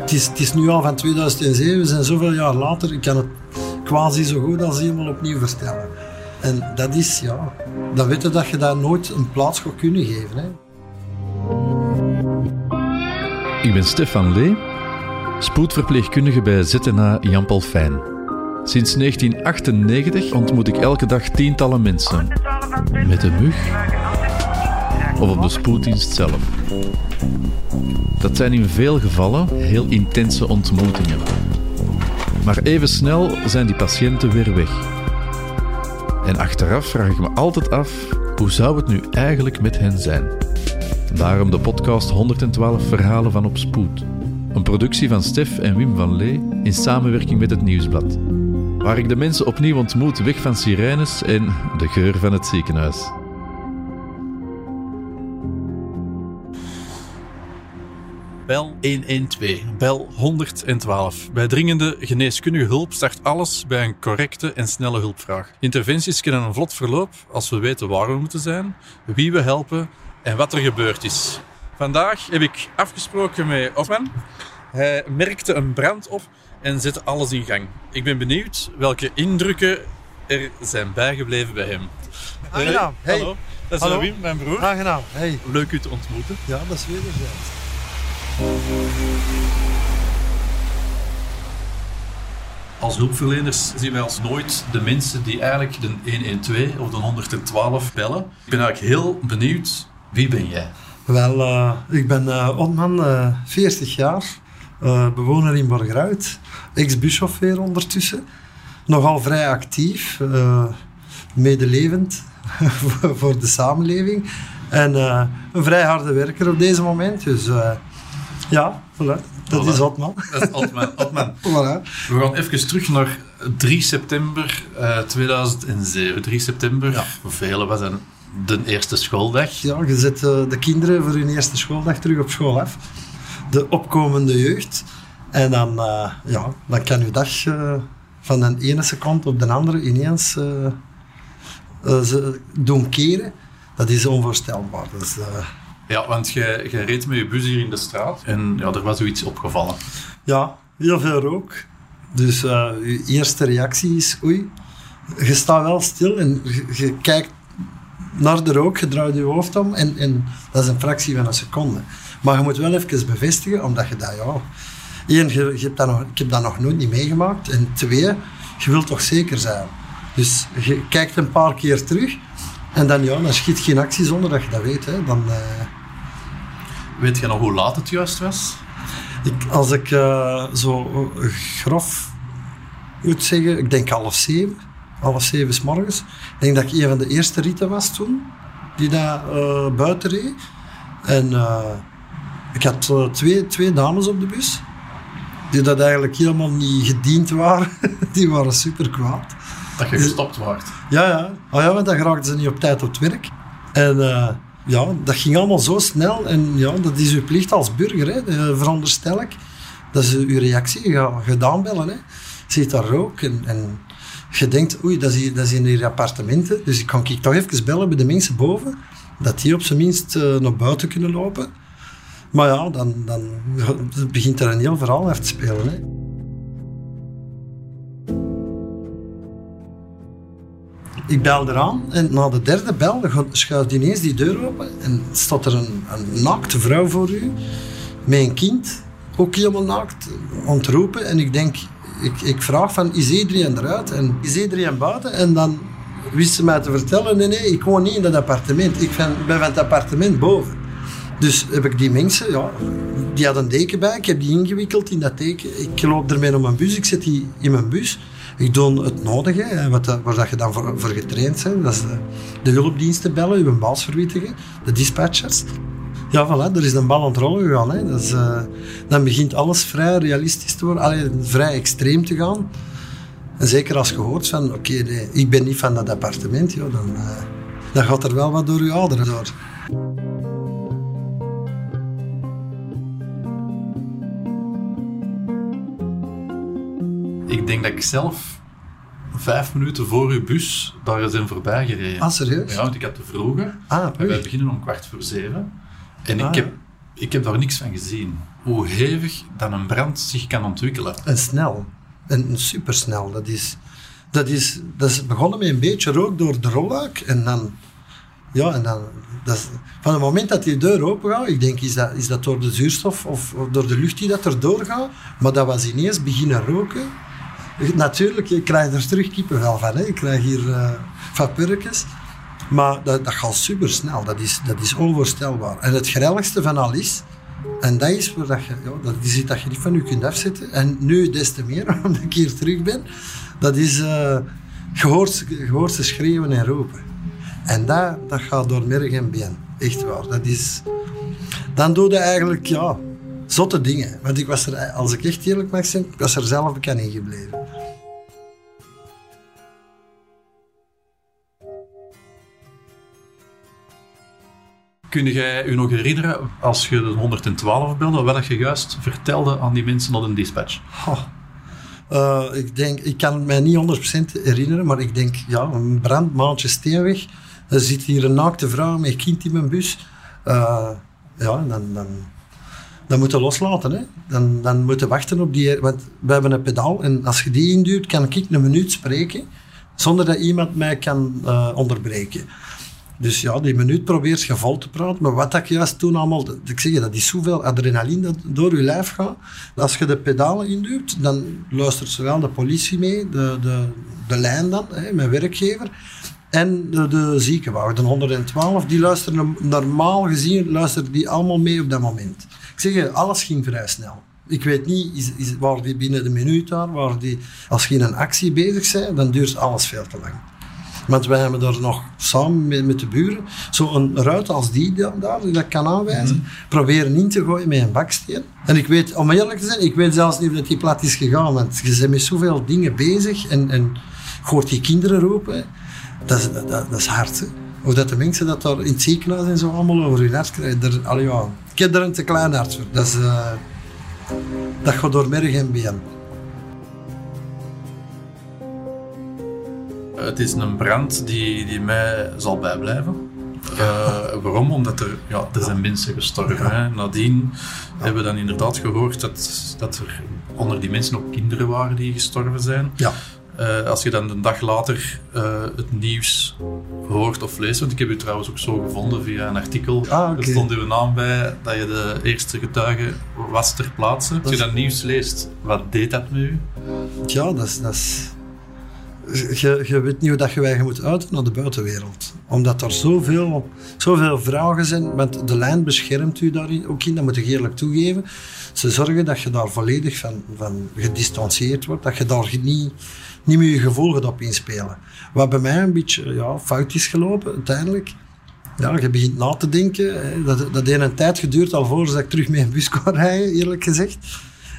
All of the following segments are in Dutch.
Het is, nu al van 2007, we zijn zoveel jaar later. Ik kan het quasi zo goed als helemaal opnieuw vertellen. En dat is, ja, dan weet je dat je daar nooit een plaats gaat kunnen geven. Hè. Ik ben Stefan Lee, spoedverpleegkundige bij ZNA Jan Paul Fijn. Sinds 1998 ontmoet ik elke dag tientallen mensen. Met een mug of op de spoeddienst zelf. Dat zijn in veel gevallen heel intense ontmoetingen. Maar even snel zijn die patiënten weer weg. En achteraf vraag ik me altijd af, hoe zou het nu eigenlijk met hen zijn? Daarom de podcast 112 Verhalen van op Spoed. Een productie van Stef en Wim van Lee in samenwerking met het Nieuwsblad. Waar ik de mensen opnieuw ontmoet weg van sirenes en de geur van het ziekenhuis. Bel 112, bel 112. Bij dringende geneeskundige hulp start alles bij een correcte en snelle hulpvraag. Interventies kennen een vlot verloop als we weten waar we moeten zijn, wie we helpen en wat er gebeurd is. Vandaag heb ik afgesproken met Hofman. Hij merkte een brand op en zette alles in gang. Ik ben benieuwd welke indrukken er zijn bijgebleven bij hem. Aangenaam. Hey. Hallo, dat is Hallo. Wim, mijn broer. Aangenaam. Hey. Leuk u te ontmoeten. Ja, dat is wederzijds. Als hulpverleners zien wij als nooit de mensen die eigenlijk de 112 of de 112 bellen. Ik ben eigenlijk heel benieuwd, wie ben jij? Wel, eh, ik ben eh Otman, eh 40 jaar, bewoner in Borgerhout, ex-buschauffeur ondertussen. Nogal vrij actief, medelevend voor- de samenleving. En een vrij harde werker op deze moment. Dus ja, voilà, dat Voilà. is Otman. Dat is Altman. Altman. Voilà. We gaan even terug naar 3 september eh, 2007. 3 september, voor velen was een, de eerste schooldag. Ja, je zet eh, de kinderen voor hun eerste schooldag terug op school af. De opkomende jeugd. En dan, eh, ja, dan kan je dag eh, van de ene seconde op de andere ineens eh, eh, doen keren. Dat is onvoorstelbaar. Dus, eh, Ja, want jij jij reed met je bus hier in de straat en ja, er was zoiets opgevallen. ja, heel veel rook. Dus eh, je eerste reactie is, oei, je staat wel stil en je, je kijkt naar de rook, je draait je hoofd om en, en dat is een fractie van een seconde. Maar je moet wel even bevestigen, omdat je dat, ja... Eén, je, je hebt dat nog, ik heb dat nog nooit niet meegemaakt. En twee, je wilt toch zeker zijn. Dus je kijkt een paar keer terug en dan, ja, dan schiet geen actie zonder dat je dat weet. Hè. Dan, eh, Weet je nog hoe laat het juist was? Ik, als ik eh, zo eh, grof moet zeggen, ik denk half zeven. Half zeven s morgens. Ik denk dat ik een van de eerste ritten was toen, die daar buiten reed. En ik had twee, twee dames op de bus, die dat eigenlijk helemaal niet gediend waren. die waren super kwaad. Dat je gestopt wordt. Ja, ja. Oh ja, want dan geraakten ze niet op tijd op het werk. En eh, ja, dat ging allemaal zo snel. En ja, dat is uw plicht als burger, hè, eh, veronderstel ik. Dat is uw reactie. Je gaat gedaan bellen. Hè. Ziet daar rook en, en je denkt, oei, dat is, hier, dat is in hier appartementen. Dus ik kan ik toch even bellen bij de mensen boven. Dat die op zijn minst eh, naar buiten kunnen lopen. Maar ja, dan, dan begint er een heel verhaal af te spelen. Hè. Ik bel eraan en na de derde bel schuift ineens die deur open en staat er een, een naakte vrouw voor u met een kind, ook helemaal naakt, ontroepen. En ik denk, ik, ik vraag van, is iedereen eruit en is iedereen buiten? En dan wist ze mij te vertellen, nee, nee, ik woon niet in dat appartement, ik ben, ben van het appartement boven. Dus heb ik die mensen, ja, die had een deken bij, ik heb die ingewikkeld in dat deken. Ik loop ermee naar mijn bus, ik zet die in mijn bus. Ik doe het nodige, wat, waar dat je dan voor, getraind bent. Dat is de, hulpdiensten bellen, uw baas verwittigen, de dispatchers. Ja, voilà, er is een bal aan het rollen gegaan. Hè. Dat eh, dan begint alles vrij realistisch te worden, allee, vrij extreem te gaan. En zeker als je hoort van, oké, ik ben niet van dat appartement, joh, dan, eh, dan gaat er wel wat door je aderen door. Ik denk dat ik zelf vijf minuten voor uw bus daar in voorbij gereden. Ah, serieus? Ja, want ik had te vroege. Ah, En wij beginnen om kwart voor zeven. En Ah, ik ja. heb Ik heb daar niks van gezien. Hoe hevig dan een brand zich kan ontwikkelen. En snel. En supersnel. Dat is, dat, is, dat is begonnen met een beetje rook door de rolluik. En dan... Ja, en dan... Dat is, van het moment dat die deur open gaat, ik denk, is dat, is dat door de zuurstof of, of door de lucht die dat erdoor gaat? Maar dat was ineens beginnen roken. Natuurlijk, je krijgt er terug kippenvel van. Hè. Je krijgt hier uh, van purkjes. Maar dat, dat gaat supersnel. Dat is, dat is onvoorstelbaar. En het grelligste van al is... En dat is waar dat je, ja, dat dat je niet van je kunt afzetten. En nu des te meer, omdat ik hier terug ben. Dat is... Uh, je hoort ze schreeuwen en roepen. En dat, dat gaat door merg en been. Echt waar. Dat is... Dan doe je eigenlijk, ja, zotte dingen. Want ik was er, als ik echt eerlijk mag zijn, ik was er zelf bekend in gebleven. Kun jij je nog herinneren, als je de 112 belde, wat je juist vertelde aan die mensen op een dispatch? Oh. Uh, ik, denk, ik kan het mij niet 100% herinneren, maar ik denk, ja, een brand, maandje steenweg. Er zit hier een naakte vrouw met kind in mijn bus. Uh, ja, dan, dan, dan moet je loslaten. Hè. Dan, dan moet je wachten op die... Want we hebben een pedaal en als je die induwt, kan ik een minuut spreken zonder dat iemand mij kan uh, onderbreken. Dus ja, die minuut probeert je vol te praten. Maar wat ik juist toen allemaal... Ik zeg je, dat is zoveel adrenaline dat door je lijf gaat. Als je de pedalen induwt, dan luistert zowel de politie mee, de, de, de lijn dan, hè, mijn werkgever, en de, de ziekenwagen, de 112, die luisteren normaal gezien luisteren die allemaal mee op dat moment. Ik zeg je, alles ging vrij snel. Ik weet niet, is, is, waar die binnen de minuut daar, waar die, als je in een actie bezig bent, dan duurt alles veel te lang. Want wij hebben daar nog samen met, met de buren zo'n ruit als die daar, die dat kan aanwijzen, mm. proberen in te gooien met een baksteen. En ik weet, om eerlijk te zijn, ik weet zelfs niet of dat die plat is gegaan, want je bent met zoveel dingen bezig en, en hoort die kinderen roepen. Dat is, dat, dat is hard. Hè. Of dat de mensen dat daar in het ziekenhuis en zo allemaal over hun hart krijgen. Er, allee, ja, er een te klein voor. Dat, is, uh, dat gaat door merg en been. Het is een brand die, die mij zal bijblijven. Uh, waarom? Omdat er, ja, er zijn mensen gestorven. Hè. Nadien hebben we dan inderdaad gehoord dat, dat er onder die mensen ook kinderen waren die gestorven zijn. Ja. Uh, als je dan een dag later uh, het nieuws hoort of leest, want ik heb u trouwens ook zo gevonden via een artikel, ah, okay. er stond uw naam bij dat je de eerste getuige was ter plaatse. Als je dat nieuws leest, wat deed dat met u? Ja, dat is... Dat is je, je weet niet hoe dat je wij moet uiten naar de buitenwereld. Omdat er zoveel, zoveel vragen zijn. Want de lijn beschermt u daarin ook in, dat moet ik eerlijk toegeven. Ze zorgen dat je daar volledig van, van gedistanceerd wordt. Dat je daar niet, niet meer je gevolgen op inspelen. Wat bij mij een beetje ja, fout is gelopen uiteindelijk. Ja, je begint na te denken. Dat, dat heeft een tijd geduurd alvorens ik terug met een bus kon rijden, eerlijk gezegd.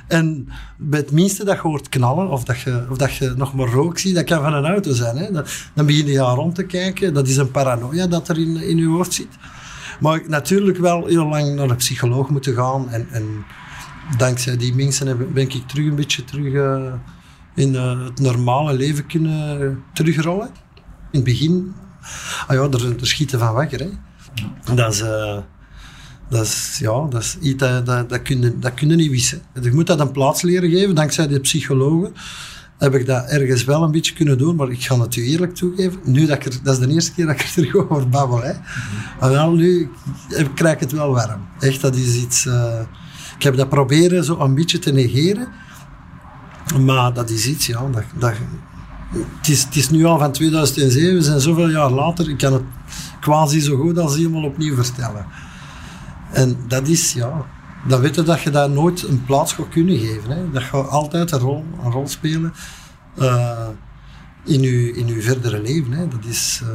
En bij het minste dat je hoort knallen, of dat je, of dat je nog maar rook ziet, dat kan van een auto zijn. Hè. Dan, dan begin je aan rond te kijken. Dat is een paranoia dat er in, in je hoofd zit. Maar natuurlijk wel heel lang naar een psycholoog moeten gaan. En, en dankzij die mensen ben ik terug een beetje terug uh, in uh, het normale leven kunnen terugrollen. In het begin, ah ja, er, schieten van wakker. Hè. Dat is... Uh, dat is, ja, dat is iets dat, dat, dat, je, dat kun niet wissen. Je moet dat een plaats leren geven, dankzij de psychologen heb ik dat ergens wel een beetje kunnen doen, maar ik ga het u eerlijk toegeven. Nu dat, ik er, dat is de eerste keer dat ik er terug over babbel. Hè. Nu krijg ik het wel warm. Echt, dat is iets... Uh, ik heb dat proberen zo een beetje te negeren. Maar dat is iets, ja... Dat, dat, het, is, is nu al van 2007, we zijn zoveel jaar later. Ik kan het quasi zo goed als helemaal opnieuw vertellen. En dat is, ja, dan weet je dat je daar nooit een plaats gaat kunnen geven. Hè. Dat gaat altijd een rol, een rol spelen uh, in, je, in uw verdere leven. Hè. Dat is... Uh...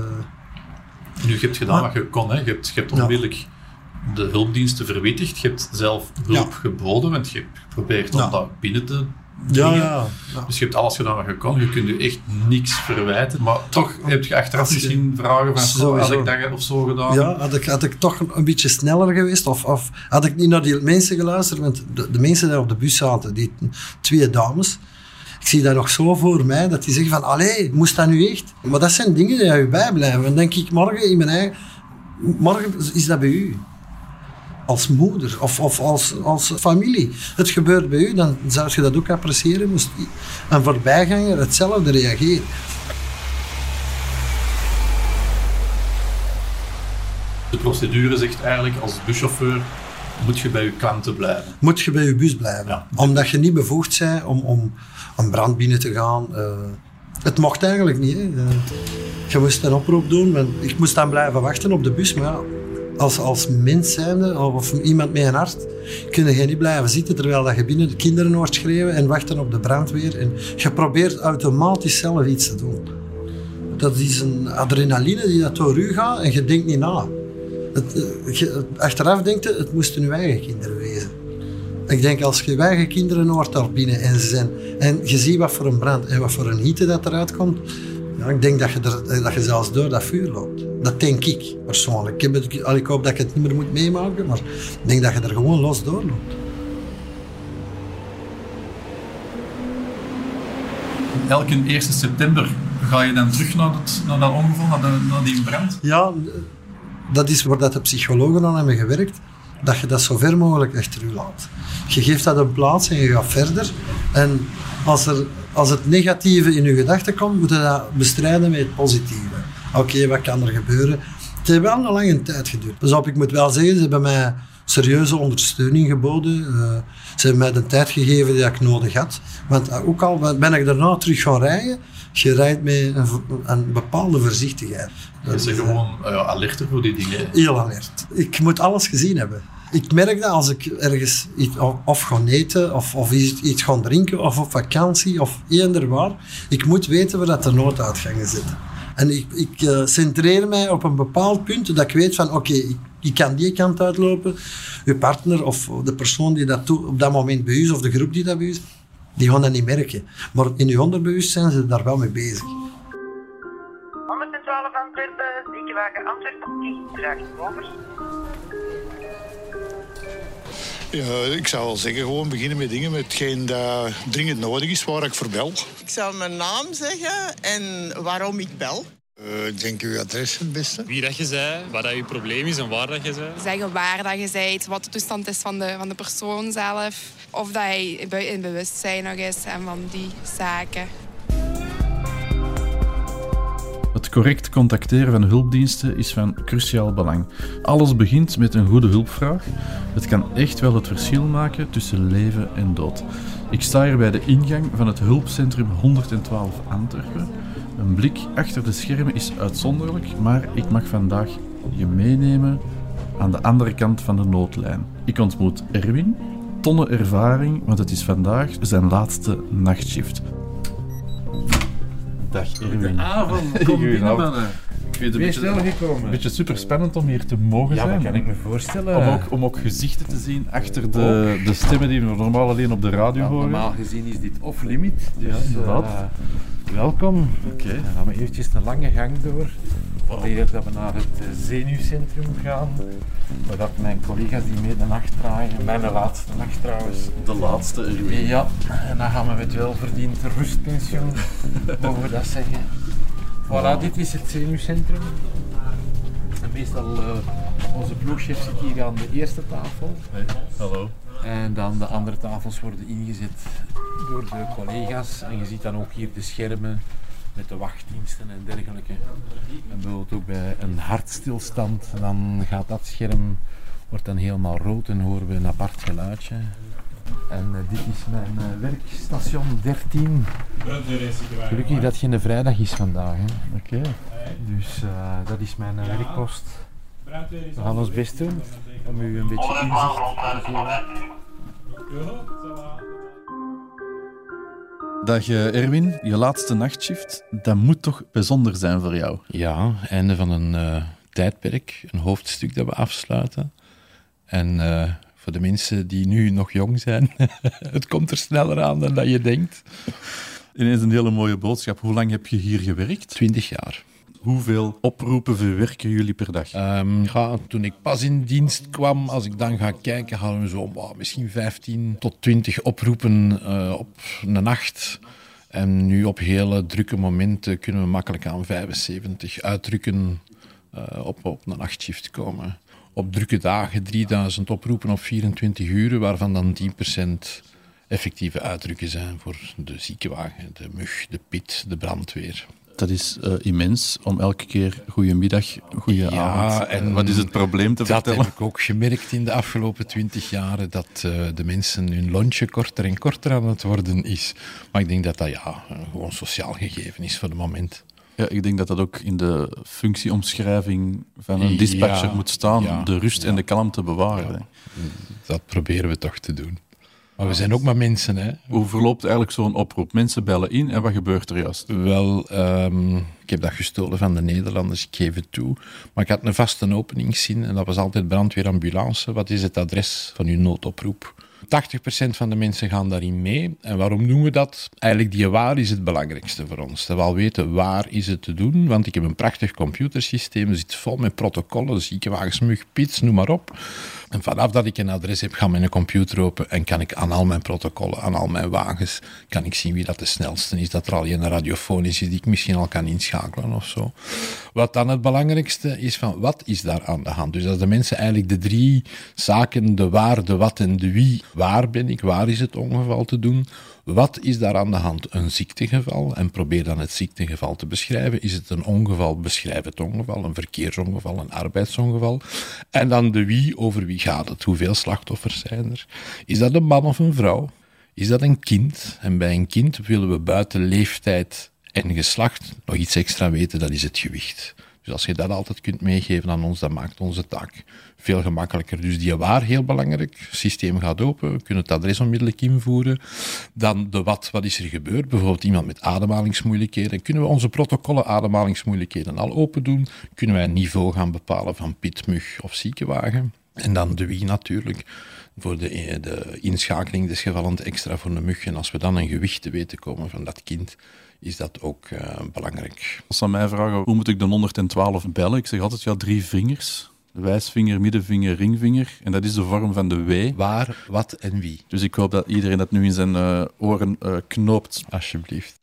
Nu, je hebt gedaan wat je kon. Hè. Je hebt, je hebt onmiddellijk de hulpdiensten verwittigd. Je hebt zelf hulp geboden, want je hebt geprobeerd om dat binnen te ja, ja, Dus je hebt alles gedaan wat je kon. Je kunt je echt niks verwijten. Maar toch heb je achteraf misschien vragen van... Zo, had ik dat of zo gedaan? Ja, had ik, had ik toch een beetje sneller geweest? Of, of had ik niet naar die mensen geluisterd? Want de, de mensen die op de bus zaten, die twee dames... Ik zie dat nog zo voor mij, dat die zeggen van... Allee, moest dat nu echt? Maar dat zijn dingen die je bijblijven. Dan denk ik morgen in mijn eigen... Morgen is dat bij u. als moeder of, of als, als familie. Het gebeurt bij u, dan zou je dat ook appreciëren. Moest een voorbijganger hetzelfde reageren. De procedure zegt eigenlijk als buschauffeur moet je bij je klanten blijven. Moet je bij je bus blijven. Ja. Omdat je niet bevoegd bent om, om een brand binnen te gaan. Eh, het mocht eigenlijk niet. Hè. Eh, je moest een oproep doen. Ik moest dan blijven wachten op de bus. Maar ja, als, als mens zijnde, of iemand met een hart, kun je niet blijven zitten terwijl dat je binnen de kinderen hoort schreeuwen en wachten op de brandweer. En je probeert automatisch zelf iets te doen. Dat is een adrenaline die dat door u gaat en je denkt niet na. Het, eh, je- achteraf denkt je, het moesten uw eigen kinderen wezen. Ik denk, als je eigen kinderen hoort daar binnen en, ze zijn, en je ziet wat voor een brand en wat voor een hitte dat eruit komt, ja, ik denk dat je, er, dat je zelfs door dat vuur loopt. Dat denk ik persoonlijk. Ik, heb het, al, ik hoop dat ik het niet meer moet meemaken, maar ik denk dat je er gewoon los door loopt. Elke 1 september ga je dan terug naar, het, naar dat ongeval, naar, de, naar die brand. Ja, dat is waar dat de psychologen aan hebben gewerkt. Dat je dat zo ver mogelijk achter je laat. Je geeft dat een plaats en je gaat verder. En als, er, als het negatieve in je gedachten komt, moet je dat bestrijden met het positieve. Oké, wat kan er gebeuren? Het heeft wel een lange tijd geduurd. Dus op, ik moet wel zeggen, ze hebben mij serieuze ondersteuning geboden. Eh, ze hebben mij de tijd gegeven die ik nodig had. Want eh, ook al ben ik daarna terug gaan rijden, je rijdt met een, een bepaalde voorzichtigheid. Je bent gewoon eh, ja, alerter voor die dingen. Heel alert. Ik moet alles gezien hebben. Ik merk dat als ik ergens iets, of, ga eten, of, of iets, ga drinken, of op vakantie, of eender waar. Ik moet weten waar dat de nooduitgangen zitten. En ik, ik eh, centreer mij op een bepaald punt dat ik weet van oké, ik, ik kan die kant uitlopen. Uw partner of de persoon die dat op dat moment bij is, of de groep die dat bij is, die gaan dat niet merken. Maar in uw onderbewustzijn zijn ze daar wel mee bezig. 112 Antwerpen, ziekenwagen Antwerpen, 10, draagt over. Ja, ik zou wel zeggen, gewoon beginnen met dingen met hetgeen dat dringend nodig is, waar ik voor bel. Ik zou mijn naam zeggen en waarom ik bel. Eh, ik denk uw adres het beste. wie dat je zei, wat dat je probleem is en waar dat je zei. zeggen waar dat je bent, wat de toestand is van de, van de persoon zelf. Of dat hij in bewustzijn nog is en van die zaken. Het correct contacteren van hulpdiensten is van cruciaal belang. Alles begint met een goede hulpvraag. Het kan echt wel het verschil maken tussen leven en dood. Ik sta hier bij de ingang van het hulpcentrum 112 Antwerpen. Een blik achter de schermen is uitzonderlijk, maar ik mag vandaag je meenemen aan de andere kant van de noodlijn. Ik ontmoet Erwin, tonnen ervaring, want het is vandaag zijn laatste nachtshift. Dag Erwin. Avond, kom binnen, mannen. Ik het een Wees beetje, snel een gekomen. beetje super spannend om hier te mogen Ja, zijn. dat kan ik me voorstellen. Om ook, om ook gezichten te zien achter de, de stemmen die we normaal alleen op de radio Ja, horen. normaal gezien is dit off-limit. Dus, Ja, inderdaad. eh, welkom. Oké. Dan gaan we eventjes een lange gang door. Wanneer dat we naar het eh, zenuwcentrum gaan. Waar dat mijn collega's die mee de nacht draaien. Mijn laatste nacht trouwens. De laatste Erwin. Ja, en dan gaan we met welverdiend rustpensioen, mogen we dat zeggen. Voilà, dit is het zenuwcentrum. En meestal, eh, onze ploegchef zit hier aan de eerste tafel. Hey, hallo. En dan de andere tafels worden ingezet door de collega's. En je ziet dan ook hier de schermen met de wachtdiensten en dergelijke. En bijvoorbeeld ook bij een hartstilstand, dan gaat dat scherm wordt dan helemaal rood en horen we een apart geluidje. En eh, dit is mijn eh, werkstation 13. Gelukkig dat geen vrijdag is vandaag. Hè. Oké. Dus eh, dat is mijn werkpost. We gaan ons best doen om u een beetje inzicht te geven. Dag eh, Erwin, je laatste nachtshift, dat moet toch bijzonder zijn voor jou? Ja, einde van een eh, tijdperk, een hoofdstuk dat we afsluiten. En eh, voor de mensen die nu nog jong zijn, het komt er sneller aan dan dat je denkt. Ineens een hele mooie boodschap. Hoe lang heb je hier gewerkt? 20 jaar. Hoeveel oproepen verwerken jullie per dag? Ehm, toen ik pas in dienst kwam, als ik dan ga kijken, hadden we zo misschien 15 tot 20 oproepen eh, op een nacht. En nu op hele drukke momenten kunnen we makkelijk aan 75 uitdrukken eh, op, op een nachtshift komen. op drukke dagen 3000 oproepen op 24 uur, waarvan dan 10% effectieve uitdrukken zijn voor de ziekenwagen, de mug, de pit, de brandweer. Dat is uh, immens om elke keer goedemiddag, goeie Ja, avond. en wat is het probleem te Dat vertellen? heb ik ook gemerkt in de afgelopen twintig jaren, dat eh, de mensen hun lontje korter en korter aan het worden is. Maar ik denk dat dat ja, eh, gewoon sociaal gegeven is voor het moment. Ja, ik denk dat dat ook in de functieomschrijving van een dispatcher Ja, moet staan. ja, de rust en de kalmte bewaren. hè. Dat proberen we toch te doen. Maar we zijn ook maar mensen, hè. Hoe verloopt eigenlijk zo'n oproep? Mensen bellen in en wat gebeurt er juist? Wel, ehm, ik heb dat gestolen van de Nederlanders, ik geef het toe. Maar ik had een vaste openingszin en dat was altijd brandweerambulance. Wat is het adres van uw noodoproep? 80% van de mensen gaan daarin mee. En waarom doen we dat? Eigenlijk die waar is het belangrijkste voor ons. Dat we al weten waar is het te doen. Want ik heb een prachtig computersysteem. Het zit vol met protocollen, ziekenwagens, mug, pits, noem maar op. En vanaf dat ik een adres heb, gaat mijn computer open en kan ik aan al mijn protocollen, aan al mijn wagens, kan ik zien wie dat de snelste is. Dat er al een radiofonisch is die ik misschien al kan inschakelen of zo. Wat dan het belangrijkste is van, wat is daar aan de hand? Dus als de mensen eigenlijk de drie zaken, de waar, de wat en de wie, waar ben ik, waar is het ongeval te doen, wat is daar aan de hand? Een ziektegeval. En probeer dan het ziektegeval te beschrijven. Is het een ongeval? Beschrijf het ongeval. Een verkeersongeval, een arbeidsongeval. En dan de wie, over wie gaat het? Hoeveel slachtoffers zijn er? Is dat een man of een vrouw? Is dat een kind? En bij een kind willen we buiten leeftijd en geslacht nog iets extra weten, dat is het gewicht. Dus als je dat altijd kunt meegeven aan ons, dat maakt onze taak veel gemakkelijker. Dus die waar, heel belangrijk. Het systeem gaat open, we kunnen het adres onmiddellijk invoeren. Dan de wat, wat is er gebeurd? Bijvoorbeeld iemand met ademhalingsmoeilijkheden. Kunnen we onze protocollen ademhalingsmoeilijkheden al open doen? Kunnen wij een niveau gaan bepalen van pitmug of ziekenwagen? En dan de wie natuurlijk, voor de, de inschakeling des gevallen extra voor de mug. En als we dan een gewicht te weten komen van dat kind, is dat ook uh, belangrijk. Als ze aan mij vragen, hoe moet ik de 112 bellen? Ik zeg altijd, ja, drie vingers. Wijsvinger, middenvinger, ringvinger. En dat is de vorm van de W. Waar, wat en wie. Dus ik hoop dat iedereen dat nu in zijn uh, oren uh, knoopt. Alsjeblieft.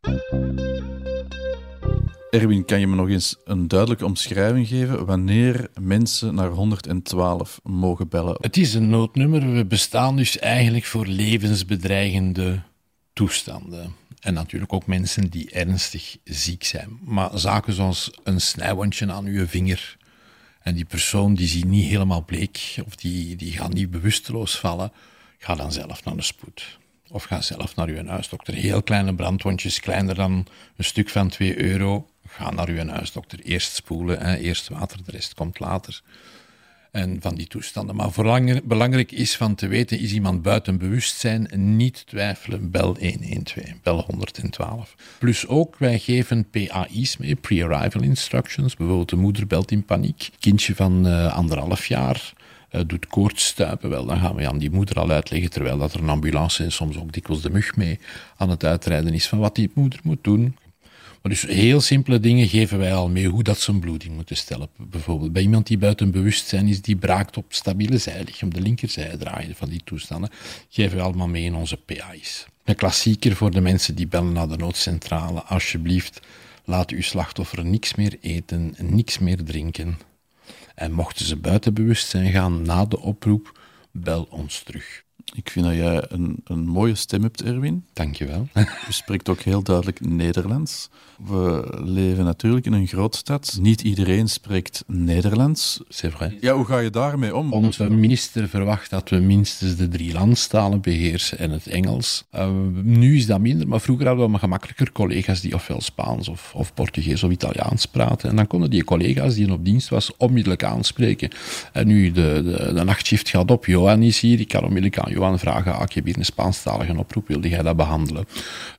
Erwin, kan je me nog eens een duidelijke omschrijving geven wanneer mensen naar 112 mogen bellen? Het is een noodnummer. We bestaan dus eigenlijk voor levensbedreigende toestanden. En natuurlijk ook mensen die ernstig ziek zijn. Maar zaken zoals een snijwondje aan uw vinger. En die persoon die ziet niet helemaal bleek. Of die, die gaat niet bewusteloos vallen. Ga dan zelf naar de spoed. Of ga zelf naar uw huisdokter. Heel kleine brandwondjes, kleiner dan een stuk van 2 euro. Ga naar uw huisdokter. Eerst spoelen, eerst water, de rest komt later. En van die toestanden. Maar belangrijk is van te weten, is iemand buiten bewustzijn? Niet twijfelen, bel 112, bel 112. Plus ook, wij geven PAI's mee, pre-arrival instructions. Bijvoorbeeld de moeder belt in paniek. Kindje van uh, anderhalf jaar uh, doet koortsstuipen. Wel, dan gaan we aan die moeder al uitleggen, terwijl dat er een ambulance en soms ook dikwijls de mug mee aan het uitrijden is, van wat die moeder moet doen. Dus heel simpele dingen geven wij al mee, hoe dat een bloeding moeten stellen. Bijvoorbeeld bij iemand die buiten bewustzijn is, die braakt op stabiele zijlichaam, de linkerzij draaien van die toestanden, geven we allemaal mee in onze PA's. Een klassieker voor de mensen die bellen naar de noodcentrale, alsjeblieft, laat uw slachtoffer niks meer eten, niks meer drinken. En mochten ze buiten bewustzijn gaan na de oproep, bel ons terug. Ik vind dat jij een, een mooie stem hebt, Erwin. Dankjewel. Je spreekt ook heel duidelijk Nederlands. We leven natuurlijk in een grootstad. Niet iedereen spreekt Nederlands. C'est vrai. Ja, hoe ga je daarmee om? Onze minister verwacht dat we minstens de drie landstalen beheersen en het Engels. Uh, nu is dat minder, maar vroeger hadden we maar gemakkelijker collega's die ofwel Spaans of, of Portugees of Italiaans praten. En dan konden die collega's die op dienst was onmiddellijk aanspreken. En nu de, de, de nachtshift gaat op. Johan is hier, ik kan onmiddellijk aan Johan vragen, ah, ik heb hier een Spaanstalige oproep, wilde jij dat behandelen?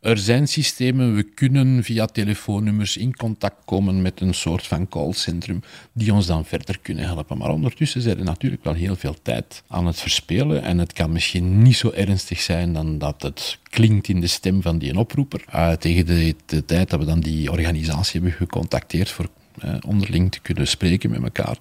Er zijn systemen, we kunnen via telefoonnummers in contact komen met een soort van callcentrum die ons dan verder kunnen helpen. Maar ondertussen zijn er natuurlijk wel heel veel tijd aan het verspelen en het kan misschien niet zo ernstig zijn dan dat het klinkt in de stem van die oproeper. Uh, tegen de, tijd dat we dan die organisatie hebben gecontacteerd voor uh, onderling te kunnen spreken met elkaar.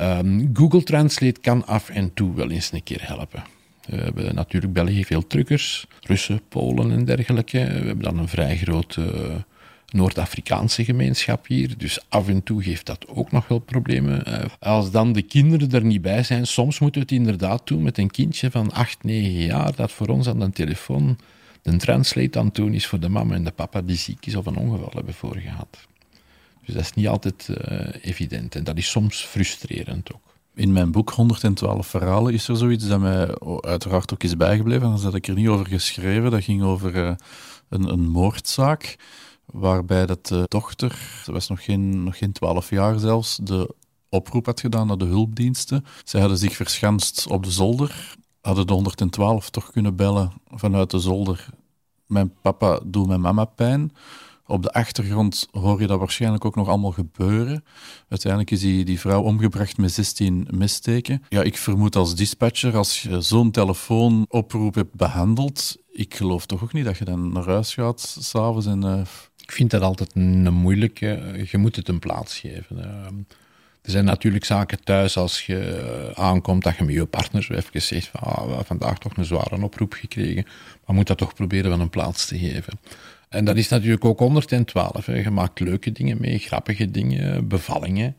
Um, Google Translate kan af en toe wel eens een keer helpen. We hebben natuurlijk België veel truckers, Russen, Polen en dergelijke. We hebben dan een vrij grote Noord-Afrikaanse gemeenschap hier. Dus af en toe geeft dat ook nog wel problemen. Eh, als dan de kinderen er niet bij zijn, soms moeten we het inderdaad doen met een kindje van 8, 9 jaar dat voor ons aan de telefoon de translate aan doen is voor de mama en de papa die ziek is of een ongeval hebben voorgehad. Dus dat is niet altijd uh, evident en dat is soms frustrerend ook. In mijn boek 112 verhalen is er zoiets dat mij uiteraard ook is bijgebleven. Daar had ik er niet over geschreven. Dat ging over uh, een, een moordzaak waarbij dat de dochter, ze was nog geen, nog geen 12 jaar zelfs, de oproep had gedaan naar de hulpdiensten. Zij hadden zich verschanst op de zolder, hadden de 112 toch kunnen bellen vanuit de zolder. Mijn papa doet mijn mama pijn. Op de achtergrond hoor je dat waarschijnlijk ook nog allemaal gebeuren. Uiteindelijk is die, die vrouw omgebracht met 16 missteken. Ja, ik vermoed als dispatcher, als je zo'n telefoonoproep hebt behandeld, ik geloof toch ook niet dat je dan naar huis gaat s'avonds en... Uh... Ik vind dat altijd een moeilijke. Je moet het een plaats geven. Ehm, er zijn natuurlijk zaken thuis als je eh, aankomt dat je met je partner zo even zegt van ah, we hebben vandaag toch een zware oproep gekregen. Maar moet dat toch proberen wel een plaats te geven. En dat is natuurlijk ook 112. Hè. Je maakt leuke dingen mee, grappige dingen, bevallingen.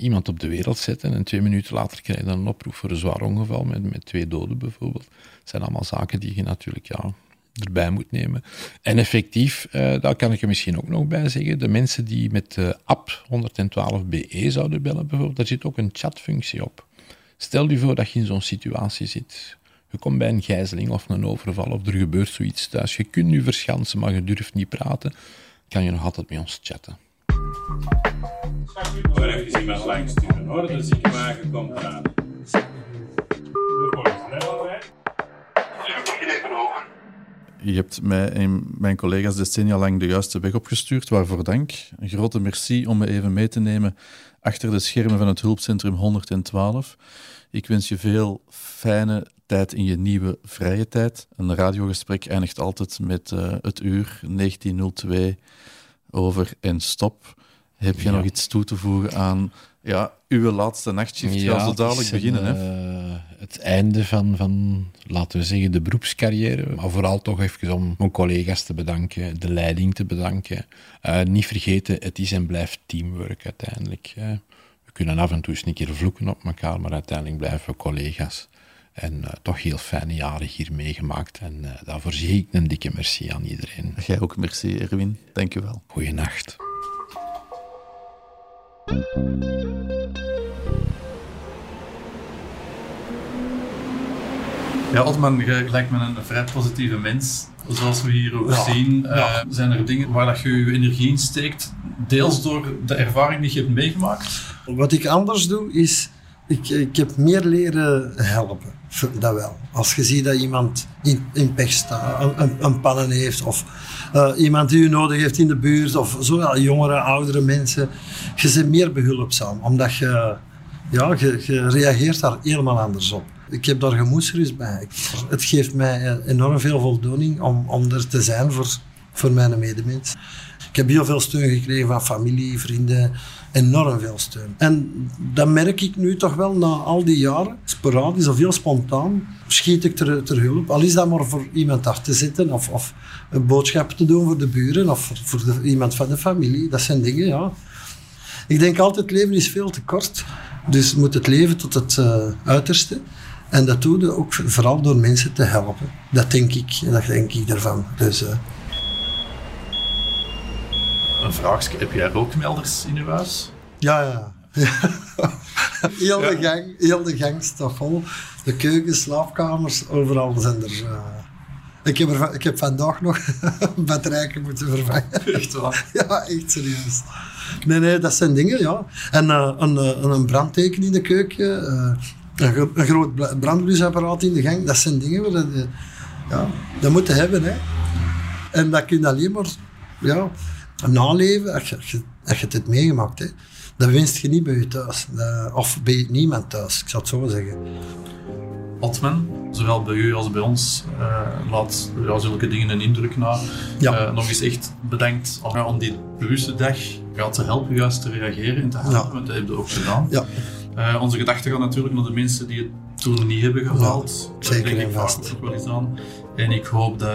Iemand op de wereld zetten en twee minuten later krijg je dan een oproep voor een zwaar ongeval met, met twee doden bijvoorbeeld. Dat zijn allemaal zaken die je natuurlijk ja, erbij moet nemen. En effectief, eh, daar kan ik er misschien ook nog bij zeggen, de mensen die met de app 112BE zouden bellen bijvoorbeeld, daar zit ook een chatfunctie op. Stel je voor dat je in zo'n situatie zit. Je komt bij een gijzeling of een overval of er gebeurt zoiets thuis. Je kunt nu verschansen, maar je durft niet praten. Kan je nog altijd met ons chatten. Hoor even iemand langs sturen hoor, de ziekenwagen komt eraan. Je hebt mij en mijn collega's decennia lang de juiste weg opgestuurd, waarvoor dank. Een grote merci om me even mee te nemen achter de schermen van het hulpcentrum 112. Ik wens je veel fijne tijd in je nieuwe vrije tijd. Een radiogesprek eindigt altijd met uh, het uur 1902 over en stop. Heb je nog iets toe te voegen aan ja, uw laatste nachtshift? Ja, gaat zo dadelijk beginnen. Een, hè? Uh, het einde van, van, laten we zeggen, de beroepscarrière. Maar vooral toch even om mijn collega's te bedanken, de leiding te bedanken. Uh, niet vergeten, het is en blijft teamwork uiteindelijk. We kunnen af en toe eens een keer vloeken op elkaar, maar uiteindelijk blijven we collega's. En uh, toch heel fijne jaren hier meegemaakt. En uh, daarvoor zie ik een dikke merci aan iedereen. Jij ook merci, Erwin. Dank je wel. Goeienacht. Ja, Otman, je lijkt me een vrij positieve mens. Zoals we hier ook ja, zien, uh, ja. zijn er dingen waar dat je je energie in steekt. Deels door de ervaring die je hebt meegemaakt. Wat ik anders doe, is ik, ik heb meer leren helpen. Dat wel. Als je ziet dat iemand in, in pech staat, een, een pannen heeft, of uh, iemand die u nodig heeft in de buurt, of zo, ja, jongere, oudere mensen. Je bent meer behulpzaam, omdat je, ja, je, je reageert daar helemaal anders op. Ik heb daar gemoedsrust bij. Het geeft mij enorm veel voldoening om, om er te zijn voor, voor mijn medemens. Ik heb heel veel steun gekregen van familie, vrienden, enorm veel steun. En dat merk ik nu toch wel na al die jaren, sporadisch of heel spontaan, schiet ik ter, ter hulp. Al is dat maar voor iemand af te zitten of, of een boodschap te doen voor de buren of voor, iemand van de familie. Dat zijn dingen, ja. Ik denk altijd, het leven is veel te kort. Dus moet het leven tot het uh, uiterste. En dat doe je ook vooral door mensen te helpen. Dat denk ik, dat denk ik ervan. Dus, uh, een vraagje. Heb jij rookmelders in je huis? Ja, ja. heel, de gang, heel de gang staat vol. De keuken, slaapkamers, overal zijn er... Uh... Ik heb, er, ik heb vandaag nog een batterijke moeten vervangen. Echt waar? ja, echt serieus. Nee, nee, dat zijn dingen, ja. En uh, een, een brandteken in de keuken, uh, een, een, groot brandblusapparaat in de gang, dat zijn dingen waar dat, ja, dat moeten hebben. Hè. En dat kun je alleen maar ja, naleven als je, als je, als je het hebt meegemaakt. Hè. Dat winst je niet bij je thuis. of bij niemand thuis, ik zou het zo zeggen. Otman, zowel bij u als bij ons, uh, laat ja, zulke dingen een indruk na. Ja. Uh, nog eens echt bedankt om, die bewuste dag ja, te helpen juist te reageren en te helpen, ja. want dat heb je ook gedaan. Ja. Uh, onze gedachten gaan natuurlijk naar de mensen die het toen niet hebben gehaald. Ja, zeker Daar denk en ik vaak vast. ook wel eens aan. En ik hoop dat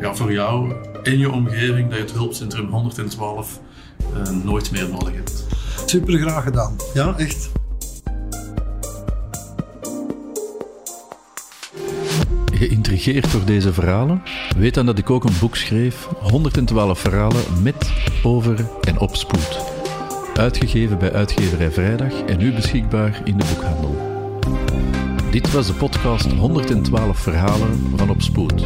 ja, voor jou en je omgeving dat je het hulpcentrum 112 eh, nooit meer nodig hebt. Super graag gedaan. Ja, echt. Geïntrigeerd door deze verhalen? Weet dan dat ik ook een boek schreef, 112 verhalen met, over en op spoed. Uitgegeven bij uitgeverij Vrijdag en nu beschikbaar in de boekhandel. Dit was de podcast 112 verhalen van Op Spoed.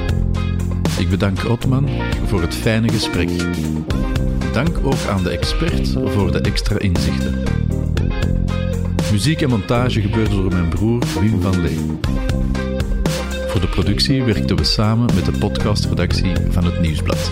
Ik bedank Otman voor het fijne gesprek. Dank ook aan de expert voor de extra inzichten. Muziek en montage gebeurde door mijn broer Wim van Lee. Voor de productie werkten we samen met de podcastredactie van het Nieuwsblad.